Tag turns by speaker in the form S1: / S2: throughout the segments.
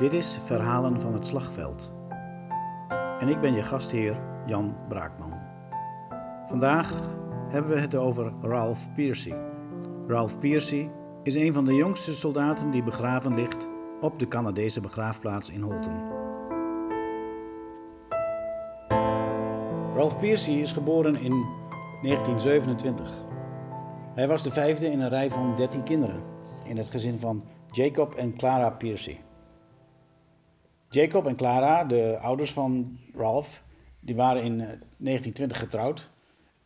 S1: Dit is Verhalen van het Slagveld. En ik ben je gastheer Jan Braakman. Vandaag hebben we het over Ralph Piercy. Ralph Piercy is een van de jongste soldaten die begraven ligt op de Canadese begraafplaats in Holten. Ralph Piercy is geboren in 1927. Hij was de vijfde in een rij van 13 kinderen in het gezin van Jacob en Clara Piercy. Jacob en Clara, de ouders van Ralph, die waren in 1920 eh, getrouwd.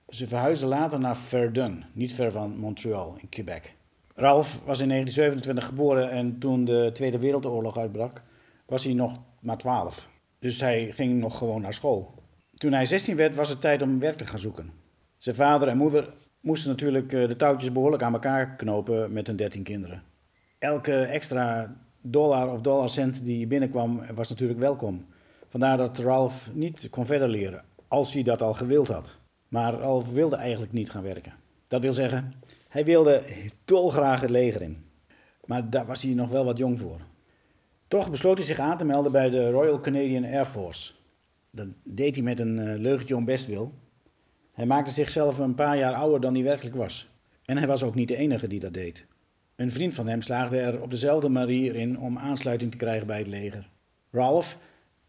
S1: Ze verhuisden later naar Verdun, niet ver van Montreal in Quebec. Ralph was in 1927 geboren en toen de Tweede Wereldoorlog uitbrak, was hij nog maar 12. Dus hij ging nog gewoon naar school. Toen hij 16 werd, was het tijd om werk te gaan zoeken. Zijn vader en moeder moesten natuurlijk eh, de touwtjes behoorlijk aan elkaar knopen met hun 13 kinderen. Elke extra dollar of dollarcent die binnenkwam was natuurlijk welkom. Vandaar dat Ralph niet kon verder leren, als hij dat al gewild had. Maar Ralph wilde eigenlijk niet gaan werken. Dat wil zeggen, hij wilde dolgraag het leger in. Maar daar was hij nog wel wat jong voor. Toch besloot hij zich aan te melden bij de Royal Canadian Air Force. Dat deed hij met een eh, leugentje om bestwil. Hij maakte zichzelf een paar jaar ouder dan hij werkelijk was. En hij was ook niet de enige die dat deed. Een vriend van hem slaagde er op dezelfde manier in om aansluiting te krijgen bij het leger. Ralph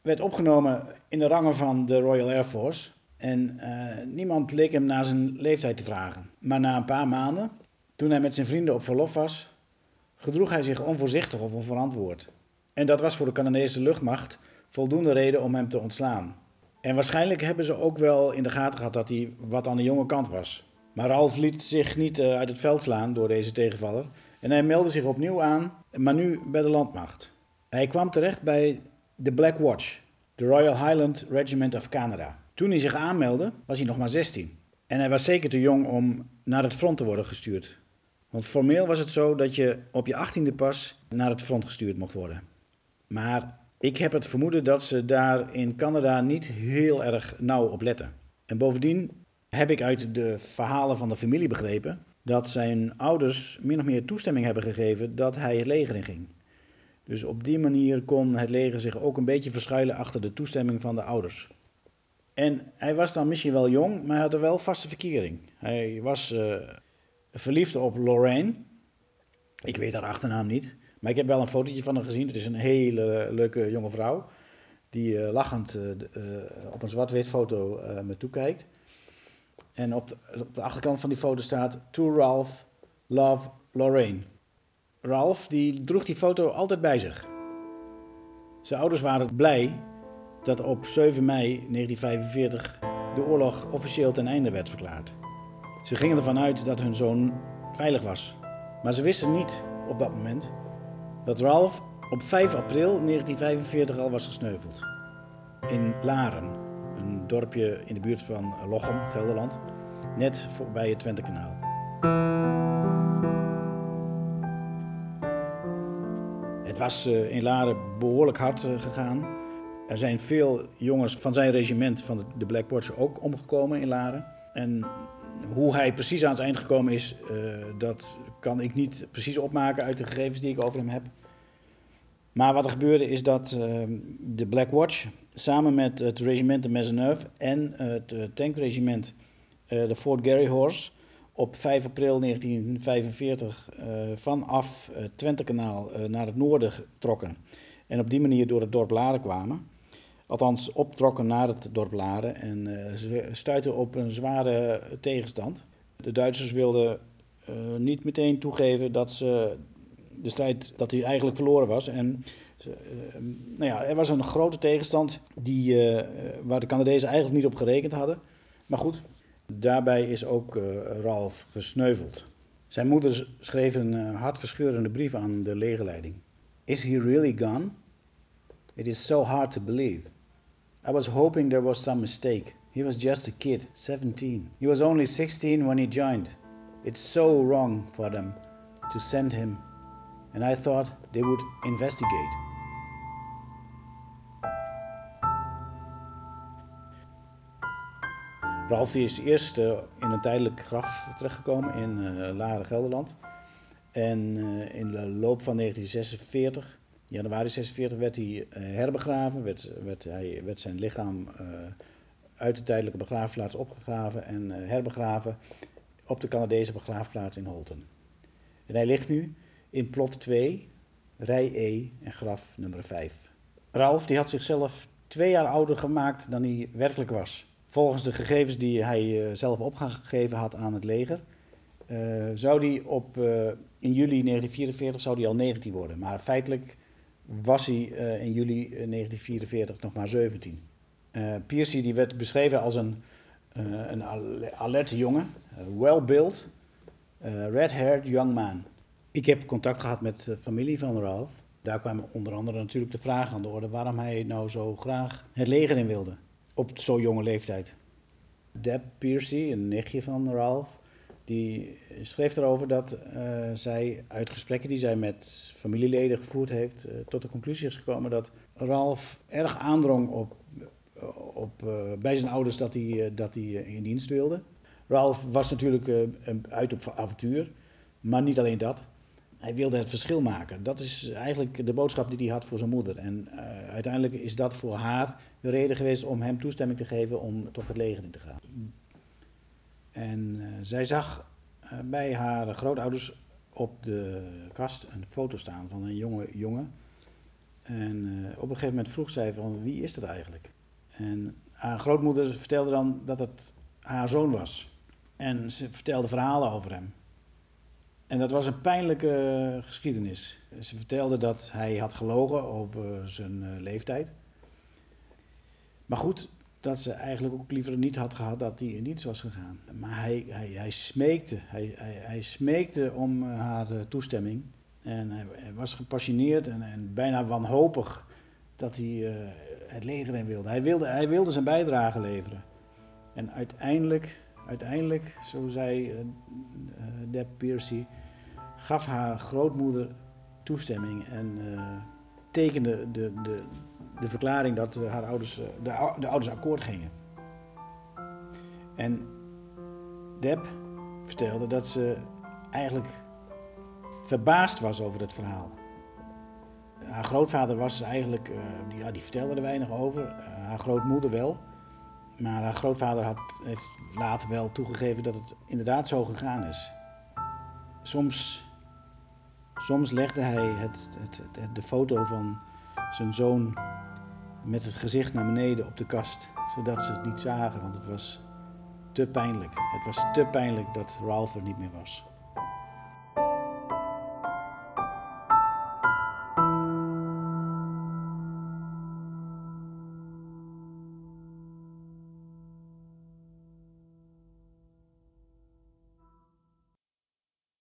S1: werd opgenomen in de rangen van de Royal Air Force en uh, niemand leek hem naar zijn leeftijd te vragen. Maar na een paar maanden, toen hij met zijn vrienden op verlof was, gedroeg hij zich onvoorzichtig of onverantwoord. En dat was voor de Canadese luchtmacht voldoende reden om hem te ontslaan. En waarschijnlijk hebben ze ook wel in de gaten gehad dat hij wat aan de jonge kant was. Maar Ralph liet zich niet uh, uit het veld slaan door deze tegenvaller en hij meldde zich opnieuw aan, maar nu bij de landmacht. Hij kwam terecht bij de Black Watch, de Royal Highland Regiment of Canada. Toen hij zich aanmeldde, was hij nog maar 16. En hij was zeker te jong om naar het front te worden gestuurd. Want formeel was het zo dat je op je 18e pas naar het front gestuurd mocht worden. Maar ik heb het vermoeden dat ze daar in Canada niet heel erg nauw op letten. En bovendien heb ik uit de verhalen van de familie begrepen dat zijn ouders min of meer toestemming hebben gegeven dat hij het leger in ging. Dus op die manier kon het leger zich ook een beetje verschuilen achter de toestemming van de ouders. En hij was dan misschien wel jong, maar hij had er wel vaste verkering. Hij was uh, verliefd op Lorraine. Ik weet haar achternaam niet. Maar ik heb wel een fotootje van haar gezien. Het is een hele leuke jonge vrouw. Die uh, lachend uh, op een zwart-wit foto me toekijkt. En op de, op de, achterkant van die foto staat To Ralph, Love, Lorraine. Ralph die droeg die foto altijd bij zich. Zijn ouders waren blij dat op 7 mei 1945 de oorlog officieel ten einde werd verklaard. Ze gingen ervan uit dat hun zoon veilig was. Maar ze wisten niet op dat moment dat Ralph op 5 april 1945 al was gesneuveld. In Laren, een dorpje in de buurt van Lochem, Gelderland, net voorbij het Twentekanaal. Het was eh, in Laren behoorlijk hard eh, gegaan. Er zijn veel jongens van zijn regiment, van de Black Watch, ook omgekomen in Laren. En hoe hij precies aan het eind gekomen is, uh, dat kan ik niet precies opmaken uit de gegevens die ik over hem heb. Maar wat er gebeurde is dat uh, de Black Watch samen met het regiment de Maisonneuve en het uh, tankregiment uh, de Fort Garry Horse op 5 april 1945 vanaf het Twentekanaal naar het noorden trokken. En op die manier door het dorp Laren kwamen. Althans, optrokken naar het dorp Laren en ze stuitten op een zware tegenstand. De Duitsers wilden niet meteen toegeven dat ze de strijd dat hij eigenlijk verloren was. En uh, nou ja, er was een grote tegenstand die, uh, waar de Canadezen eigenlijk niet op gerekend hadden. Maar goed, daarbij is ook uh, Ralph gesneuveld. Zijn moeder schreef een hartverscheurende brief aan de legerleiding. Is he really gone? It is so hard to believe. I was hoping there was some mistake. He was just a kid, 17. He was only 16 when he joined. It's so wrong for them to send him and I thought they would investigate. Ralf is eerst uh, in een tijdelijk graf terechtgekomen in uh, Laren, Gelderland. En uh, in de loop van 1946 januari 46 werd hij herbegraven, werd, werd, hij, werd zijn lichaam uit de tijdelijke begraafplaats opgegraven en herbegraven op de Canadese begraafplaats in Holten. En hij ligt nu in plot 2, rij E en graf nummer 5. Ralf die had zichzelf twee jaar ouder gemaakt dan hij werkelijk was. Volgens de gegevens die hij uh, zelf opgegeven had aan het leger, uh, zou hij op, uh, in juli 1944 zou hij al 19 worden. Maar feitelijk was hij in juli 1944 nog maar 17. Piercy die werd beschreven als een, een alerte jongen, well-built, red-haired young man. Ik heb contact gehad met de familie van Ralph. Daar kwam onder andere natuurlijk de vraag aan de orde waarom hij nou zo graag het leger in wilde. Op zo'n jonge leeftijd. Deb Piercy, een nichtje van Ralph, die schreef erover dat uh, zij uit gesprekken die zij met familieleden gevoerd heeft, uh, tot de conclusie is gekomen dat Ralph erg aandrong op, op, uh, bij zijn ouders dat hij, dat hij in dienst wilde. Ralph was natuurlijk uit op avontuur, maar niet alleen dat hij wilde het verschil maken. Dat is eigenlijk de boodschap die hij had voor zijn moeder. En uh, uiteindelijk is dat voor haar de reden geweest om hem toestemming te geven om toch het leger in te gaan. En uh, zij zag uh, bij haar grootouders op de kast een foto staan van een jonge jongen. En op een gegeven moment vroeg zij van wie is dat eigenlijk? En haar grootmoeder vertelde dan dat het haar zoon was. En ze vertelde verhalen over hem. En dat was een pijnlijke geschiedenis. Ze vertelde dat hij had gelogen over zijn uh, leeftijd. Maar goed, dat ze eigenlijk ook liever niet had gehad dat hij in dienst was gegaan. Maar hij, hij, hij smeekte, hij, hij, hij smeekte om uh, haar toestemming. En hij, hij, was gepassioneerd en, en bijna wanhopig dat hij het leger in wilde. Hij, wilde. hij wilde zijn bijdrage leveren. En uiteindelijk Uiteindelijk, zo zei uh, Deb Piercy, gaf haar grootmoeder toestemming en uh, tekende de, de, de verklaring dat haar ouders, de, de ouders akkoord gingen. En Deb vertelde dat ze eigenlijk verbaasd was over het verhaal. Haar grootvader was eigenlijk, die, ja, die vertelde er weinig over, haar grootmoeder wel. Maar haar grootvader had, heeft later wel toegegeven dat het inderdaad zo gegaan is. Soms, soms legde hij het, het, de foto van zijn zoon met het gezicht naar beneden op de kast, zodat ze het niet zagen, want het was te pijnlijk. Het was te pijnlijk dat Ralph er niet meer was.